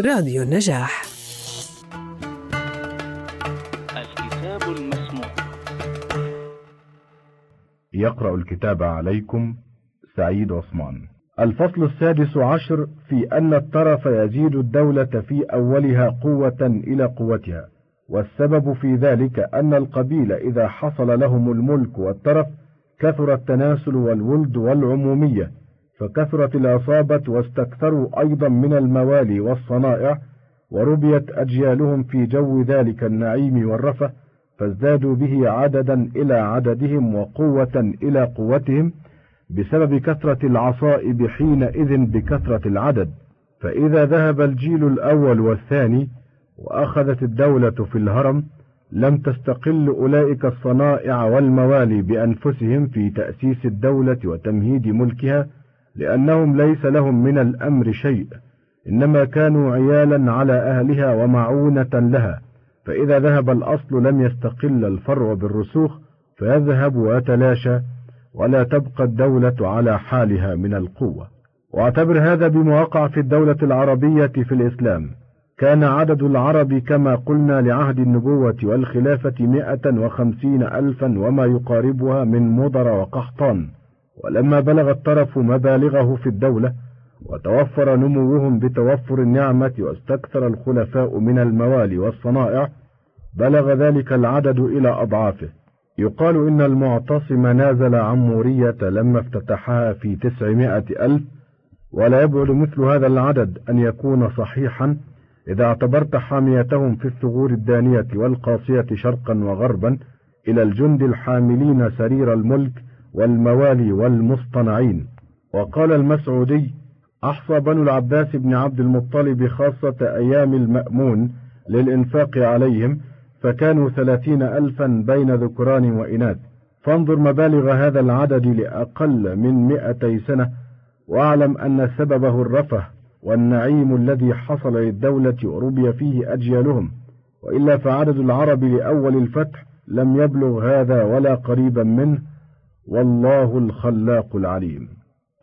راديو النجاح. الكتاب المسموع. يقرأ الكتاب عليكم سعيد عثمان. الفصل السادس عشر في أن الطرف يزيد الدولة في أولها قوة إلى قوتها والسبب في ذلك أن القبيلة إذا حصل لهم الملك والترف كثر التناسل والولد والعمومية فكثرت العصابة واستكثروا أيضا من الموالي والصنائع وربيت أجيالهم في جو ذلك النعيم والرفة فازدادوا به عددا إلى عددهم وقوة إلى قوتهم بسبب كثرة العصائب حينئذ بكثرة العدد. فإذا ذهب الجيل الأول والثاني وأخذت الدولة في الهرم لم تستقل أولئك الصنائع والموالي بأنفسهم في تأسيس الدولة وتمهيد ملكها لأنهم ليس لهم من الأمر شيء إنما كانوا عيالا على أهلها ومعونة لها فإذا ذهب الأصل لم يستقل الفرع بالرسوخ فيذهب ويتلاشى ولا تبقى الدولة على حالها من القوة. واعتبر هذا بما وقع في الدولة العربية في الإسلام. كان عدد العرب كما قلنا لعهد النبوة والخلافة مئة وخمسين ألفا وما يقاربها من مضر وقحطان. ولما بلغ الطرف مبالغه في الدولة وتوفر نموهم بتوفر النعمة واستكثر الخلفاء من الموالي والصنائع بلغ ذلك العدد إلى أضعافه. يقال إن المعتصم نازل عمورية لما افتتحها في تسعمائة ألف ولا يبعد مثل هذا العدد أن يكون صحيحا إذا اعتبرت حاميتهم في الثغور الدانية والقاسية شرقا وغربا إلى الجند الحاملين سرير الملك والموالي والمصطنعين. وقال المسعودي أحصى بنو العباس بن عبد المطلب خاصة أيام المأمون للإنفاق عليهم فكانوا ثلاثين ألفا بين ذكران وإناث. فانظر مبالغ هذا العدد لأقل من مئتي سنة وأعلم أن سببه الرفه والنعيم الذي حصل للدولة وربي فيه أجيالهم. وإلا فعدد العرب لأول الفتح لم يبلغ هذا ولا قريبا منه والله الخلاق العليم.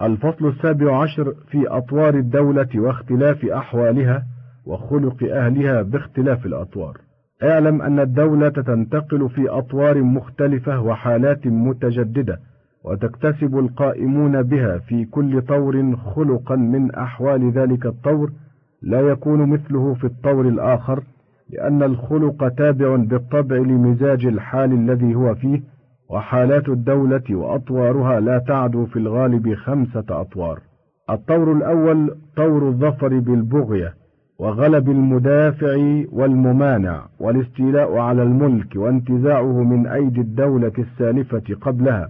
الفصل السابع عشر في أطوار الدولة واختلاف أحوالها وخلق أهلها باختلاف الأطوار. اعلم أن الدولة تنتقل في أطوار مختلفة وحالات متجددة وتكتسب القائمون بها في كل طور خلقا من أحوال ذلك الطور. لا يكون مثله في الطور الآخر لأن الخلق تابع بالطبع لمزاج الحال الذي هو فيه وحالات الدولة وأطوارها لا تعدو في الغالب خمسة أطوار. الطور الأول طور الظفر بالبغية وغلب المدافع والممانع والاستيلاء على الملك وانتزاعه من أيدي الدولة السالفة قبلها.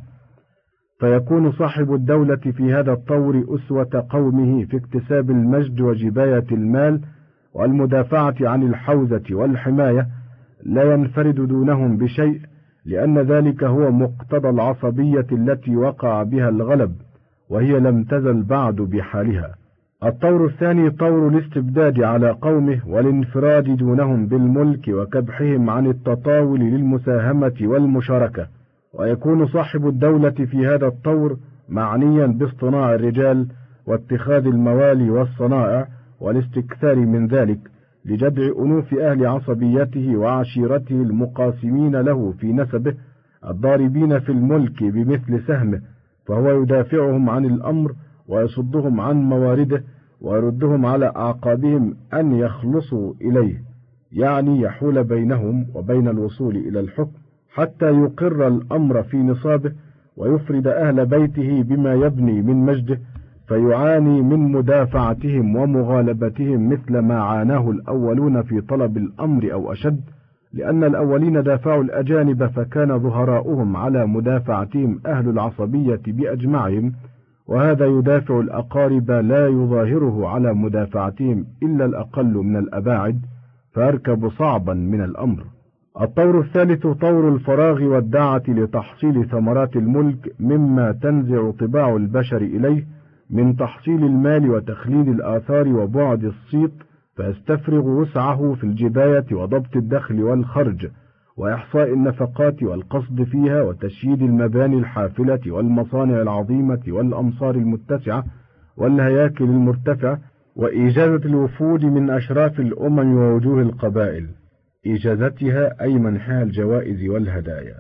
فيكون صاحب الدولة في هذا الطور أسوة قومه في اكتساب المجد وجباية المال والمدافعة عن الحوزة والحماية لا ينفرد دونهم بشيء لأن ذلك هو مقتضى العصبية التي وقع بها الغلب وهي لم تزل بعد بحالها. الطور الثاني طور الاستبداد على قومه والانفراد دونهم بالملك وكبحهم عن التطاول للمساهمة والمشاركة. ويكون صاحب الدولة في هذا الطور معنيا باصطناع الرجال واتخاذ الموالي والصنائع والاستكثار من ذلك. لجدع أنوف أهل عصبيته وعشيرته المقاسمين له في نسبه الضاربين في الملك بمثل سهمه فهو يدافعهم عن الأمر ويصدهم عن موارده ويردهم على أعقابهم أن يخلصوا إليه. يعني يحول بينهم وبين الوصول إلى الحكم حتى يقر الأمر في نصابه ويفرد أهل بيته بما يبني من مجده فيعاني من مدافعتهم ومغالبتهم مثل ما عاناه الأولون في طلب الأمر أو أشد لأن الأولين دافعوا الأجانب فكان ظهراؤهم على مدافعتهم أهل العصبية بأجمعهم وهذا يدافع الأقارب لا يظاهره على مدافعتهم إلا الأقل من الأباعد فيركب صعبا من الأمر. الطور الثالث طور الفراغ والدعة لتحصيل ثمرات الملك مما تنزع طباع البشر إليه من تحصيل المال وتخليد الآثار وبعد الصيت فيستفرغ وسعه في الجباية وضبط الدخل والخرج وإحصاء النفقات والقصد فيها وتشييد المباني الحافلة والمصانع العظيمة والأمصار المتسعة والهياكل المرتفعة وإجازة الوفود من أشراف الأمم ووجوه القبائل إجازتها أي منحها الجوائز والهدايا.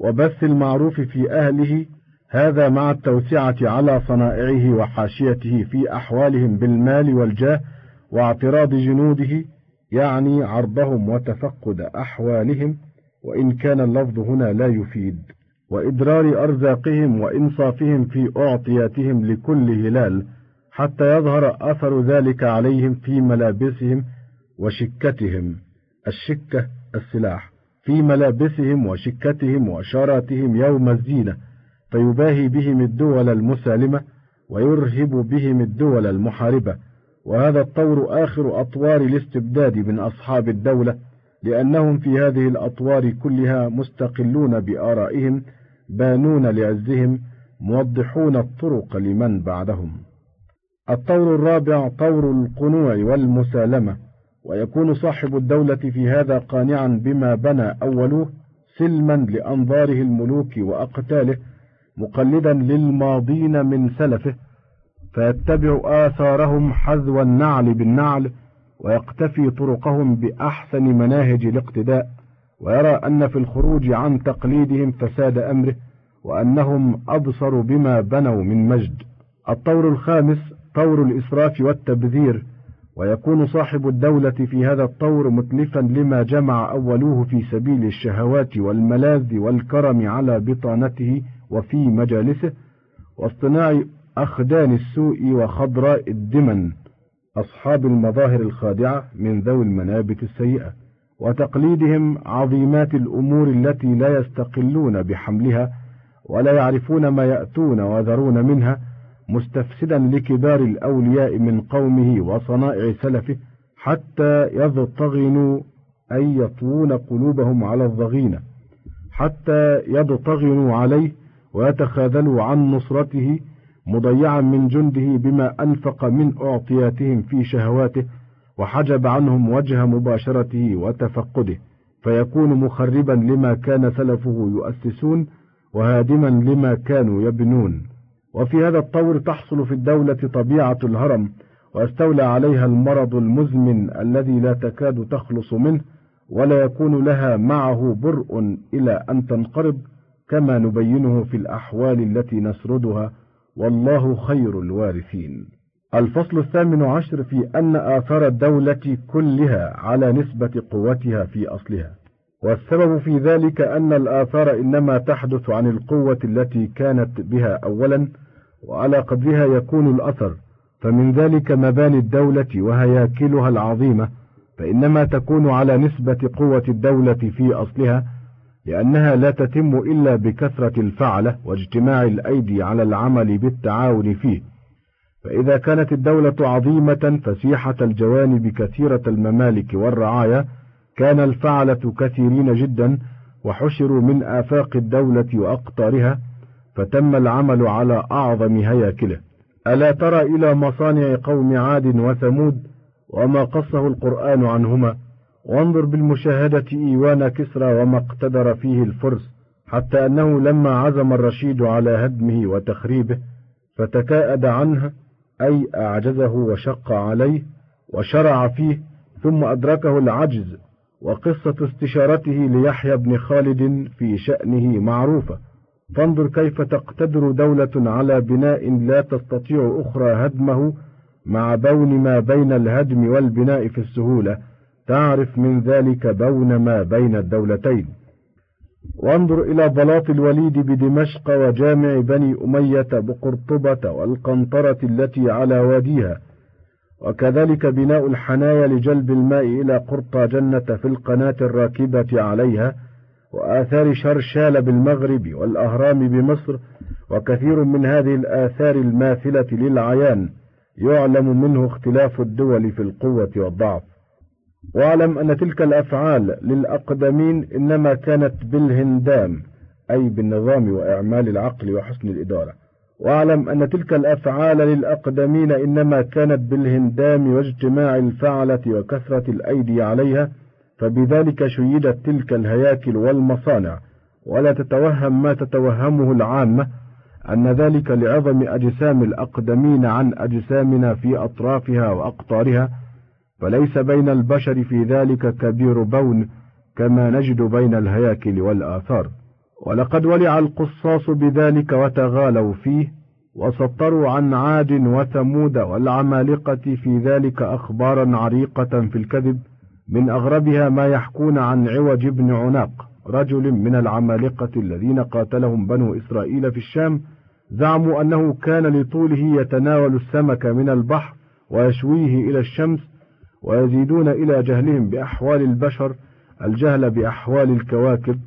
وبث المعروف في أهله هذا مع التوسعة على صنائعه وحاشيته في أحوالهم بالمال والجاه واعتراض جنوده يعني عرضهم وتفقد أحوالهم وإن كان اللفظ هنا لا يفيد. وإدرار أرزاقهم وإنصافهم في أعطياتهم لكل هلال حتى يظهر أثر ذلك عليهم في ملابسهم وشكتهم. الشكة السلاح. في ملابسهم وشكتهم وشاراتهم يوم الزينة فيباهي بهم الدول المسالمة ويرهب بهم الدول المحاربة. وهذا الطور آخر أطوار الاستبداد من أصحاب الدولة لأنهم في هذه الأطوار كلها مستقلون بآرائهم بانون لعزهم موضحون الطرق لمن بعدهم. الطور الرابع طور القنوع والمسالمة. ويكون صاحب الدولة في هذا قانعا بما بنى أولوه سلما لأنظاره الملوك وأقتاله مقلدا للماضين من سلفه فيتبع آثارهم حذو النعل بالنعل ويقتفي طرقهم بأحسن مناهج الاقتداء ويرى أن في الخروج عن تقليدهم فساد أمره وأنهم أبصر بما بنوا من مجد. الطور الخامس طور الإسراف والتبذير ويكون صاحب الدولة في هذا الطور متلفا لما جمع أولوه في سبيل الشهوات والملاذ والكرم على بطانته وفي مجالسه واصطناع أخدان السوء وخضراء الدمن أصحاب المظاهر الخادعة من ذوي المنابت السيئة وتقليدهم عظيمات الأمور التي لا يستقلون بحملها ولا يعرفون ما يأتون وذرون منها مستفسدا لكبار الأولياء من قومه وصنائع سلفه حتى يضطغنوا أي يطوون قلوبهم على الضغينة حتى يضطغنوا عليه ويتخاذلوا عن نصرته مضيعا من جنده بما أنفق من أعطياتهم في شهواته وحجب عنهم وجه مباشرته وتفقده فيكون مخربا لما كان سلفه يؤسسون وهادما لما كانوا يبنون. وفي هذا الطور تحصل في الدولة طبيعة الهرم ويستولى عليها المرض المزمن الذي لا تكاد تخلص منه ولا يكون لها معه برء إلى أن تنقرض. كما نبينه في الأحوال التي نسردها والله خير الوارثين. الفصل الثامن عشر في أن آثار الدولة كلها على نسبة قوتها في أصلها. والسبب في ذلك أن الآثار إنما تحدث عن القوة التي كانت بها أولا وعلى قدرها يكون الأثر. فمن ذلك مباني الدولة وهياكلها العظيمة فإنما تكون على نسبة قوة الدولة في أصلها لأنها لا تتم إلا بكثرة الفعلة واجتماع الأيدي على العمل بالتعاون فيه. فإذا كانت الدولة عظيمة فسيحة الجوانب كثيرة الممالك والرعايا كان الفعلة كثيرين جدا وحشروا من آفاق الدولة وأقطارها فتم العمل على أعظم هياكله. ألا ترى إلى مصانع قوم عاد وثمود وما قصه القرآن عنهما؟ وانظر بالمشاهدة إيوان كسرى وما اقتدر فيه الفرس حتى أنه لما عزم الرشيد على هدمه وتخريبه فتكاءد عنه أي أعجزه وشق عليه وشرع فيه ثم أدركه العجز وقصة استشارته ليحيى بن خالد في شأنه معروفة. فانظر كيف تقتدر دولة على بناء لا تستطيع أخرى هدمه مع بون ما بين الهدم والبناء في السهولة. تعرف من ذلك بون ما بين الدولتين. وانظر إلى بلاط الوليد بدمشق وجامع بني أمية بقرطبة والقنطرة التي على واديها. وكذلك بناء الحنايا لجلب الماء إلى قرطى جنة في القناة الراكبة عليها وآثار شرشال بالمغرب والأهرام بمصر وكثير من هذه الآثار الماثلة للعيان يعلم منه اختلاف الدول في القوة والضعف. واعلم أن تلك الأفعال للأقدمين إنما كانت بالهندام أي بالنظام وإعمال العقل وحسن الإدارة. واعلم أن تلك الأفعال للأقدمين إنما كانت بالهندام واجتماع الفعلة وكثرة الأيدي عليها فبذلك شيدت تلك الهياكل والمصانع. ولا تتوهم ما تتوهمه العامة أن ذلك لعظم أجسام الأقدمين عن أجسامنا في أطرافها وأقطارها فليس بين البشر في ذلك كبير بون كما نجد بين الهياكل والآثار. ولقد ولع القصاص بذلك وتغالوا فيه وسطروا عن عاد وثمود والعمالقة في ذلك أخبارا عريقة في الكذب من أغربها ما يحكون عن عوج بن عناق رجل من العمالقة الذين قاتلهم بنو إسرائيل في الشام زعموا أنه كان لطوله يتناول السمك من البحر ويشويه إلى الشمس ويزيدون إلى جهلهم بأحوال البشر الجهل بأحوال الكواكب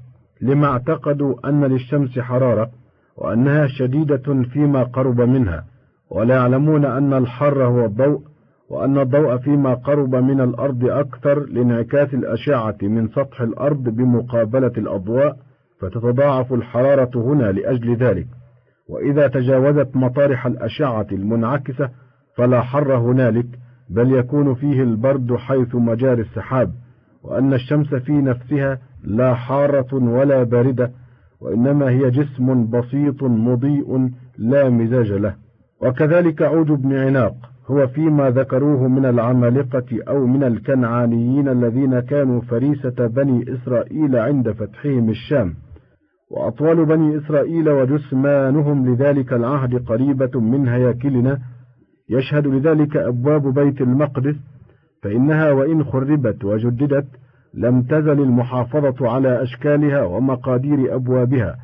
لما اعتقدوا أن للشمس حرارة وأنها شديدة فيما قرب منها ولا يعلمون أن الحر هو الضوء وأن الضوء فيما قرب من الأرض أكثر لانعكاس الأشعة من سطح الأرض بمقابلة الأضواء فتتضاعف الحرارة هنا لأجل ذلك. وإذا تجاوزت مطارح الأشعة المنعكسة فلا حر هنالك بل يكون فيه البرد حيث مجاري السحاب وأن الشمس في نفسها لا حارة ولا باردة وإنما هي جسم بسيط مضيء لا مزاج له. وكذلك عود بن عناق هو فيما ذكروه من العمالقة أو من الكنعانيين الذين كانوا فريسة بني إسرائيل عند فتحهم الشام. وأطوال بني إسرائيل وجثمانهم لذلك العهد قريبة من هياكلنا يشهد لذلك أبواب بيت المقدس فإنها وإن خربت وجددت لم تزل المحافظة على أشكالها ومقادير أبوابها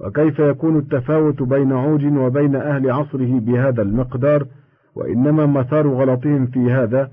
وكيف يكون التفاوت بين عوج وبين أهل عصره بهذا المقدار وإنما مثار غلطهم في هذا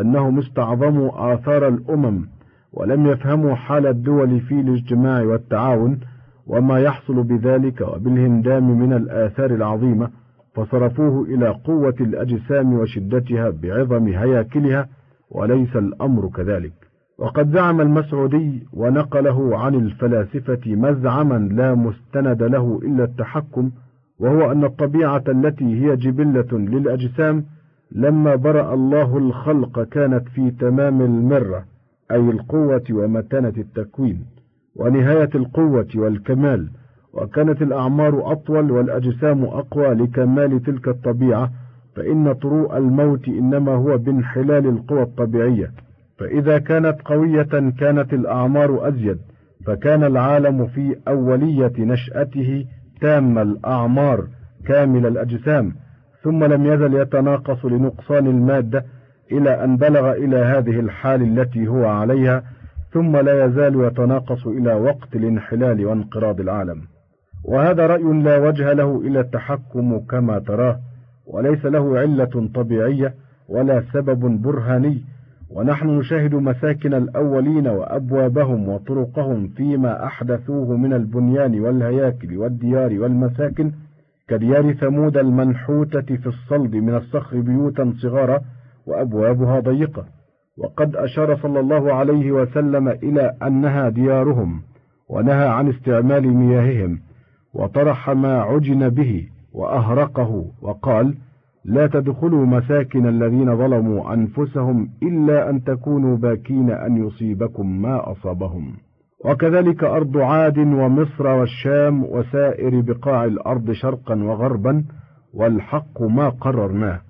أنهم استعظموا آثار الأمم ولم يفهموا حال الدول في الاجتماع والتعاون وما يحصل بذلك وبالهندام من الآثار العظيمة. فصرفوه إلى قوة الأجسام وشدتها بعظم هياكلها وليس الأمر كذلك. وقد زعم المسعودي ونقله عن الفلاسفة مزعما لا مستند له إلا التحكم وهو أن الطبيعة التي هي جبلة للأجسام لما برأ الله الخلق كانت في تمام المرة أي القوة ومتانة التكوين ونهاية القوة والكمال. وكانت الأعمار أطول والأجسام أقوى لكمال تلك الطبيعة فإن طروء الموت إنما هو بانحلال القوى الطبيعية. فإذا كانت قوية كانت الأعمار أزيد فكان العالم في أولية نشأته تام الأعمار كامل الأجسام. ثم لم يزل يتناقص لنقصان المادة إلى أن بلغ إلى هذه الحال التي هو عليها ثم لا يزال يتناقص إلى وقت الانحلال وانقراض العالم. وهذا رأي لا وجه له إلا التحكم كما تراه وليس له علة طبيعية ولا سبب برهاني ونحن نشاهد مساكن الأولين وأبوابهم وطرقهم فيما أحدثوه من البنيان والهياكل والديار والمساكن كديار ثمود المنحوتة في الصلب من الصخر بيوتا صغارا وأبوابها ضيقة. وقد أشار صلى الله عليه وسلم إلى أنها ديارهم ونهى عن استعمال مياههم. وطرح ما عجن به وأهرقه وقال لا تدخلوا مساكن الذين ظلموا أنفسهم إلا أن تكونوا باكين أن يصيبكم ما أصابهم. وكذلك أرض عاد ومصر والشام وسائر بقاع الأرض شرقا وغربا والحق ما قررناه.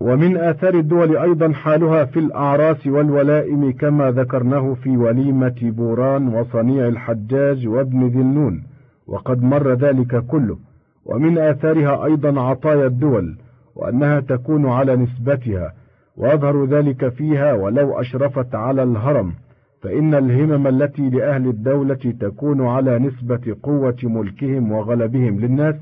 ومن آثار الدول أيضا حالها في الأعراس والولائم كما ذكرناه في وليمة بوران وصنيع الحجاج وابن ذي النون. وقد مر ذلك كله ومن آثارها أيضا عطايا الدول وأنها تكون على نسبتها ويظهر ذلك فيها ولو أشرفت على الهرم فإن الهمم التي لأهل الدولة تكون على نسبة قوة ملكهم وغلبهم للناس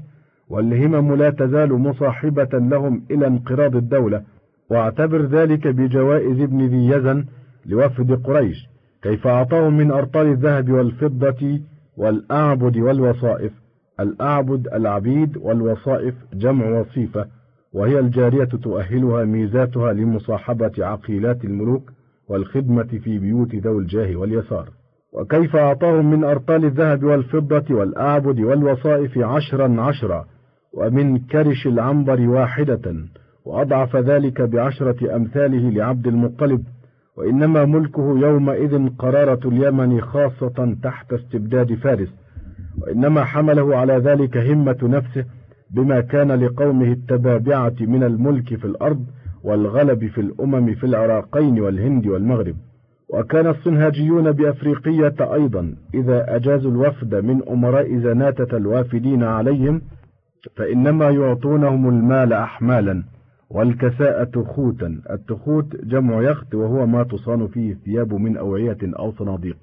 والهمم لا تزال مصاحبة لهم إلى انقراض الدولة. واعتبر ذلك بجوائز ابن ذي يزن لوفد قريش كيف أعطاهم من أرطال الذهب والفضة والأعبد والوصائف. الأعبد العبيد والوصائف جمع وصيفة وهي الجارية تؤهلها ميزاتها لمصاحبة عقيلات الملوك والخدمة في بيوت ذوي الجاه واليسار. وكيف أعطاهم من أرطال الذهب والفضة والأعبد والوصائف عشرا عشرا ومن كرش العنبر واحدة وأضعف ذلك بعشرة أمثاله لعبد المطلب وإنما ملكه يومئذ قرارة اليمن خاصة تحت استبداد فارس. وإنما حمله على ذلك همة نفسه بما كان لقومه التبابعة من الملك في الأرض والغلب في الأمم في العراقين والهند والمغرب. وكان الصنهاجيون بأفريقية أيضا إذا أجازوا الوفد من أمراء زناتة الوافدين عليهم فإنما يعطونهم المال أحمالا. والكساءة خوتا. التخوت جمع يخت وهو ما تصان فيه الثياب من أوعية أو صناديق.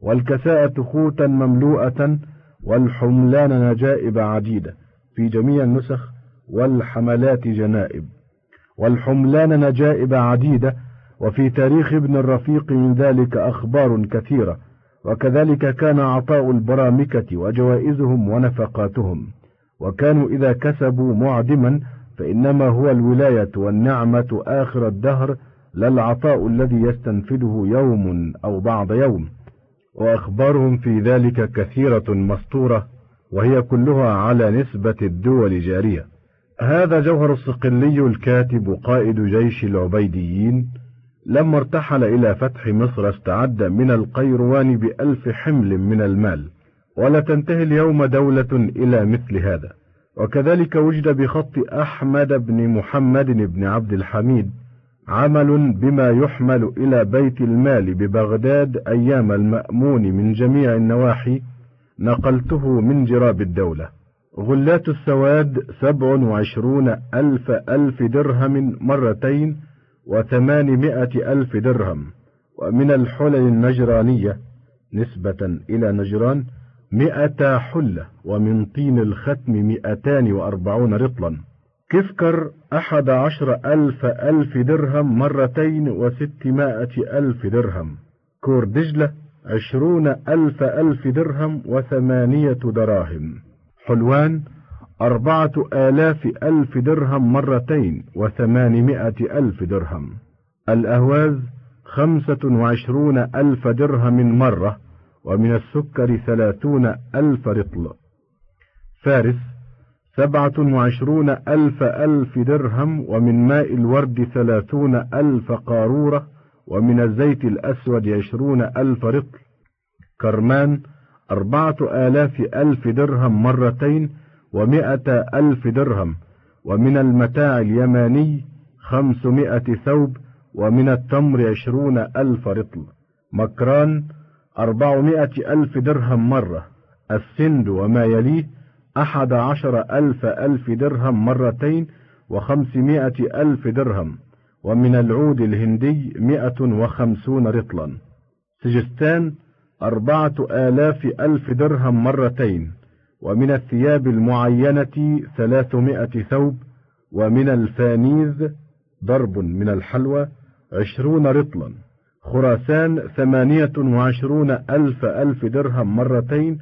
والكساءة خوتا مملوءة والحملان نجائب عديدة في جميع النسخ والحملات جنائب. والحملان نجائب عديدة وفي تاريخ ابن الرفيق من ذلك أخبار كثيرة. وكذلك كان عطاء البرامكة وجوائزهم ونفقاتهم. وكانوا إذا كسبوا معدما فإنما هو الولاية والنعمة آخر الدهر لا العطاء الذي يستنفده يوم أو بعض يوم. وأخبارهم في ذلك كثيرة مسطورة وهي كلها على نسبة الدول جارية. هذا جوهر الصقلي الكاتب قائد جيش العبيديين لما ارتحل إلى فتح مصر استعد من القيروان بألف حمل من المال. ولا تنتهي اليوم دولة إلى مثل هذا. وكذلك وجد بخط أحمد بن محمد بن عبد الحميد عمل بما يحمل إلى بيت المال ببغداد أيام المأمون من جميع النواحي نقلته من جراب الدولة. غلات السواد سبع وعشرون ألف ألف درهم مرتين وثمانمائة ألف درهم ومن الحلل النجرانية نسبة إلى نجران مئة حلة ومن طين الختم مئتان وأربعون رطلا. كفكر أحد عشر ألف ألف درهم مرتين وستمائة ألف درهم. كور دجلة عشرون ألف ألف درهم وثمانية دراهم. حلوان أربعة آلاف ألف درهم مرتين وثمانمائة ألف درهم. الأهواز خمسة وعشرون ألف درهم مرة. ومن السكر ثلاثون ألف رطل. فارس سبعة وعشرون ألف ألف درهم ومن ماء الورد ثلاثون ألف قارورة ومن الزيت الأسود عشرون ألف رطل. كرمان أربعة آلاف ألف درهم مرتين ومائة ألف درهم. ومن المتاع اليماني خمسمائة ثوب ومن التمر عشرون ألف رطل. مكران أربعمائة ألف درهم مرة. السند وما يليه أحد عشر ألف ألف درهم مرتين وخمسمائة ألف درهم ومن العود الهندي مئة وخمسون رطلا. سجستان أربعة آلاف ألف درهم مرتين ومن الثياب المعينة ثلاثمائة ثوب ومن الفانيذ ضرب من الحلوى عشرون رطلا. خراسان ثمانية وعشرون ألف ألف درهم مرتين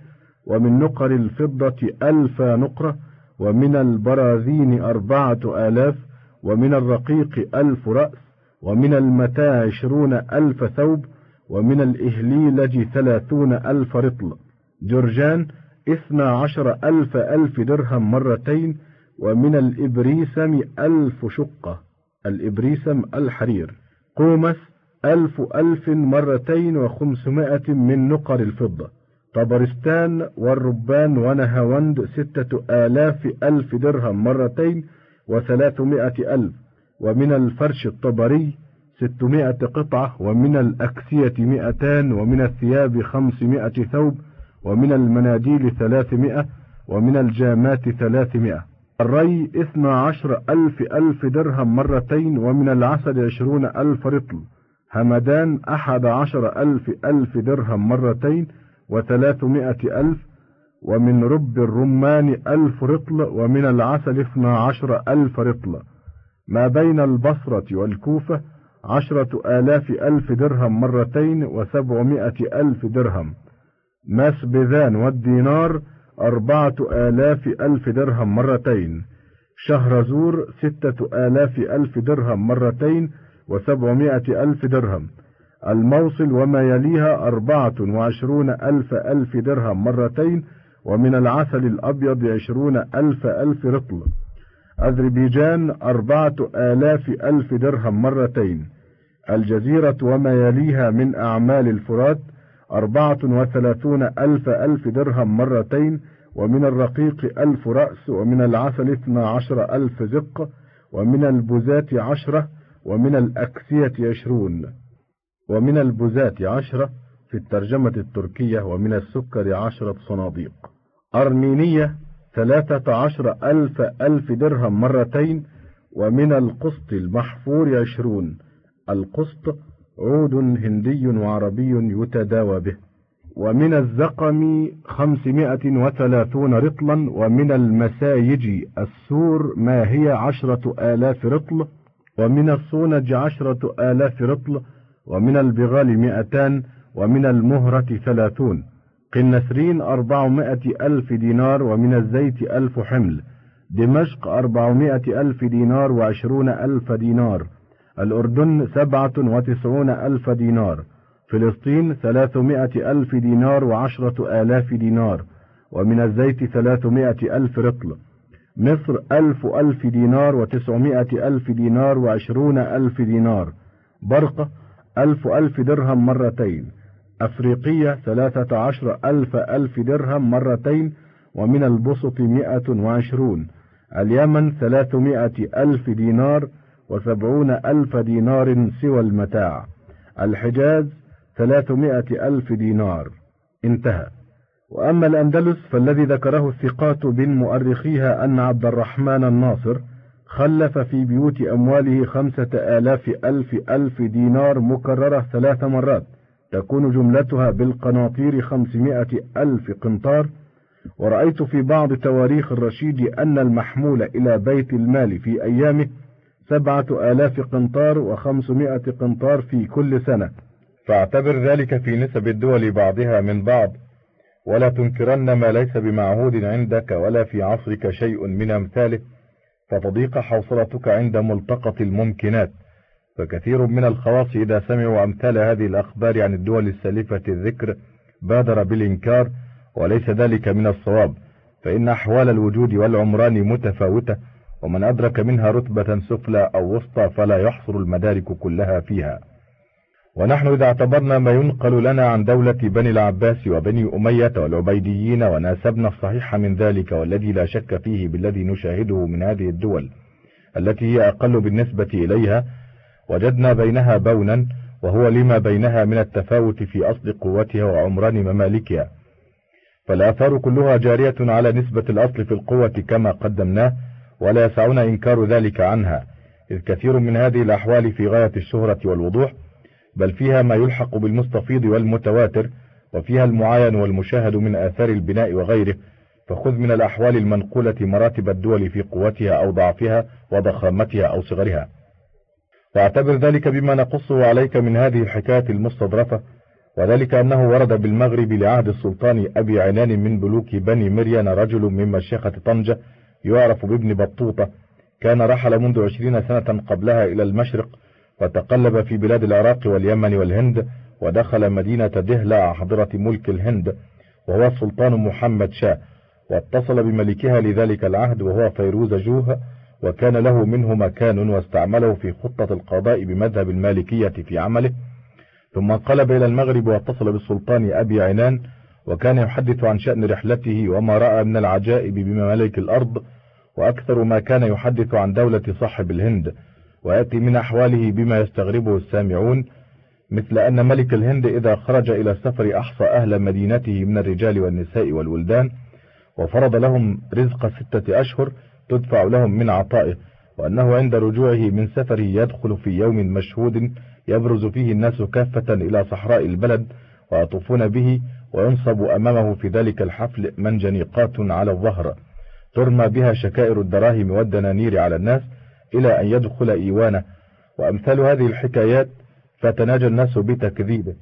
ومن نقر الفضة ألف نقرة ومن البراذين أربعة آلاف ومن الرقيق ألف رأس ومن المتاع عشرون ألف ثوب ومن الإهليلج ثلاثون ألف رطل. جرجان اثنى عشر ألف ألف درهم مرتين ومن الإبريسم ألف شقة. الإبريسم الحرير. قومس ألف ألف مرتين وخمسمائة من نقر الفضة. طبرستان والربان ونهاوند ستة آلاف ألف درهم مرتين وثلاثمائة ألف. ومن الفرش الطبري ستمائة قطعة ومن الأكسية مئتان ومن الثياب خمسمائة ثوب ومن المناديل ثلاثمائة ومن الجامات ثلاثمائة. الري اثنى عشر ألف ألف درهم مرتين ومن العسل عشرون ألف رطل. همدان أحد عشر ألف ألف درهم مرتين وثلاثمائة ألف ومن رب الرمان ألف رطل ومن العسل اثنى عشر ألف رطل. ما بين البصرة والكوفة عشرة آلاف ألف درهم مرتين وسبعمائة ألف درهم. مسبذان والدينار أربعة آلاف ألف درهم مرتين. شهرزور ستة آلاف ألف درهم مرتين وسبعمائة ألف درهم. الموصل وما يليها أربعة وعشرون ألف ألف درهم مرتين ومن العسل الأبيض عشرون ألف ألف رطل. أذربيجان أربعة آلاف ألف درهم مرتين. الجزيرة وما يليها من أعمال الفرات أربعة وثلاثون ألف ألف درهم مرتين ومن الرقيق ألف رأس ومن العسل اثنا عشر ألف زق ومن البزات عشرة ومن الأكسية عشرون ومن البزات عشرة في الترجمة التركية ومن السكر عشرة صناديق. أرمينية ثلاثة عشر ألف ألف درهم مرتين ومن القسط المحفور عشرون. القسط عود هندي وعربي يتداوى به. ومن الزقم خمسمائة وثلاثون رطلا ومن المسايج السور ما هي عشرة آلاف رطل ومن الصونج عشرة آلاف رطل ومن البغال مئتان ومن المهرة ثلاثون. قنسرين أربعمائة ألف دينار ومن الزيت ألف حمل. دمشق أربعمائة ألف دينار وعشرون ألف دينار. الأردن سبعة وتسعون ألف دينار. فلسطين ثلاثمائة ألف دينار وعشرة آلاف دينار. ومن الزيت ثلاثمائة ألف رطل. مصر ألف ألف دينار وتسعمائة ألف دينار وعشرون ألف دينار. برقة ألف ألف درهم مرتين. أفريقية ثلاثة عشر ألف ألف درهم مرتين. ومن البسط مئة وعشرون. اليمن ثلاثمائة ألف دينار وسبعون ألف دينار سوى المتاع. الحجاز ثلاثمائة ألف دينار. انتهى. وأما الأندلس فالذي ذكره الثقات من مؤرخيها أن عبد الرحمن الناصر خلف في بيوت أمواله خمسة آلاف ألف ألف دينار مكررة ثلاث مرات تكون جملتها بالقناطير خمسمائة ألف قنطار. ورأيت في بعض تواريخ الرشيد أن المحمول إلى بيت المال في أيامه سبعة آلاف قنطار وخمسمائة قنطار في كل سنة. فاعتبر ذلك في نسب الدول بعضها من بعض. ولا تنكرن ما ليس بمعهود عندك ولا في عصرك شيء من أمثاله فتضيق حوصلتك عند ملتقط الممكنات. فكثير من الخواص إذا سمعوا أمثال هذه الأخبار عن الدول السالفة الذكر بادر بالإنكار وليس ذلك من الصواب. فإن أحوال الوجود والعمران متفاوتة ومن أدرك منها رتبة سفلى أو وسطى فلا يحصر المدارك كلها فيها. ونحن إذا اعتبرنا ما ينقل لنا عن دولة بني العباس وبني أمية والعبيديين وناسبنا الصحيح من ذلك والذي لا شك فيه بالذي نشاهده من هذه الدول التي هي أقل بالنسبة إليها وجدنا بينها بونا وهو لما بينها من التفاوت في أصل قوتها وعمران ممالكها. فالآثار كلها جارية على نسبة الأصل في القوة كما قدمناه ولا يسعنا إنكار ذلك عنها إذ كثير من هذه الأحوال في غاية الشهرة والوضوح بل فيها ما يلحق بالمستفيض والمتواتر وفيها المعاين والمشاهد من آثار البناء وغيره. فخذ من الأحوال المنقولة مراتب الدول في قوتها أو ضعفها وضخامتها أو صغرها. واعتبر ذلك بما نقصه عليك من هذه الحكاية المستضرفة وذلك أنه ورد بالمغرب لعهد السلطان أبي عنان من بلوك بني مريان رجل من مشيخة طنجة يعرف بابن بطوطة. كان رحل منذ عشرين سنة قبلها إلى المشرق وتقلب في بلاد العراق واليمن والهند ودخل مدينة دهلة حضرة ملك الهند وهو السلطان محمد شاه. واتصل بملكها لذلك العهد وهو فيروز جوه وكان له منه مكان واستعمله في خطة القضاء بمذهب المالكية في عمله. ثم انقلب إلى المغرب واتصل بالسلطان أبي عنان وكان يحدث عن شأن رحلته وما رأى من العجائب بممالك الأرض وأكثر ما كان يحدث عن دولة صاحب الهند. ويأتي من أحواله بما يستغربه السامعون مثل أن ملك الهند إذا خرج إلى السفر أحصى أهل مدينته من الرجال والنساء والولدان وفرض لهم رزق ستة أشهر تدفع لهم من عطائه وأنه عند رجوعه من سفره يدخل في يوم مشهود يبرز فيه الناس كافة إلى صحراء البلد ويطوفون به وينصب أمامه في ذلك الحفل منجنيقات على الظهر ترمى بها شكائر الدراهم والدنانير على الناس إلى أن يدخل إيوانه وأمثال هذه الحكايات فتناجى الناس بتكذيبه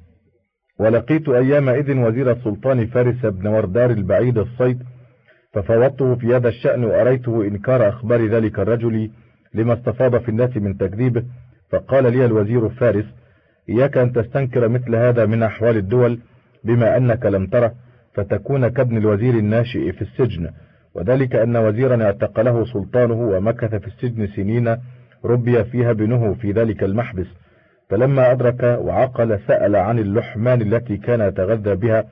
ولقيت أيام إذن وزير السلطان فارس بن وردار البعيد الصيد ففوضته في هذا الشأن وأريته إنكار أخبار ذلك الرجل لما استفاض في الناس من تكذيبه. فقال لي الوزير فارس إياك أن تستنكر مثل هذا من أحوال الدول بما أنك لم تره فتكون كابن الوزير الناشئ في السجن. وذلك أن وزيرا اعتقله سلطانه ومكث في السجن سنين ربي فيها ابنه في ذلك المحبس فلما أدرك وعقل سأل عن اللحمان التي كان يتغذى بها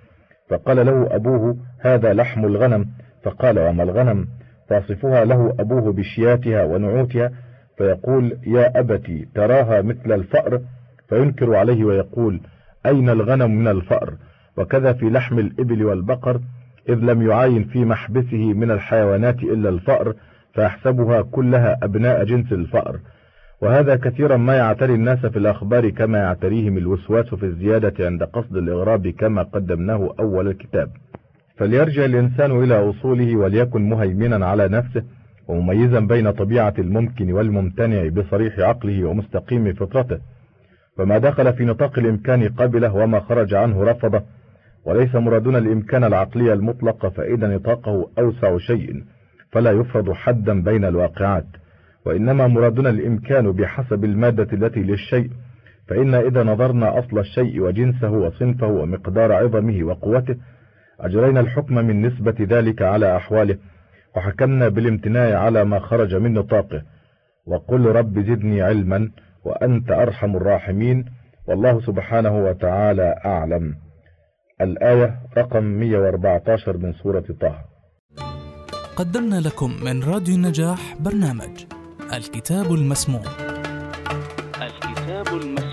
فقال له أبوه هذا لحم الغنم فقال وما الغنم؟ فاصفها له أبوه بشياتها ونعوتها فيقول يا أبتي تراها مثل الفأر فينكر عليه ويقول أين الغنم من الفأر؟ وكذا في لحم الإبل والبقر إذ لم يعاين في محبسه من الحيوانات إلا الفأر فيحسبها كلها أبناء جنس الفأر. وهذا كثيرا ما يعتري الناس في الأخبار كما يعتريهم الوسواس في الزيادة عند قصد الإغراب كما قدمناه أول الكتاب. فليرجع الإنسان إلى أصوله وليكن مهيمنا على نفسه ومميزا بين طبيعة الممكن والممتنع بصريح عقله ومستقيم فطرته. فما دخل في نطاق الإمكان قبله وما خرج عنه رفضه وليس مرادنا الإمكان العقلي المطلق فإذا نطاقه أوسع شيء فلا يفرض حدا بين الواقعات. وإنما مرادنا الإمكان بحسب المادة التي للشيء فإن إذا نظرنا أصل الشيء وجنسه وصنفه ومقدار عظمه وقوته أجرينا الحكم من نسبة ذلك على أحواله وحكمنا بالامتناع على ما خرج من نطاقه. وقل رب زدني علما وأنت أرحم الراحمين والله سبحانه وتعالى أعلم. الآية رقم 114 من سورة طه. قدمنا لكم من راديو النجاح برنامج الكتاب المسموع. الكتاب المسموع.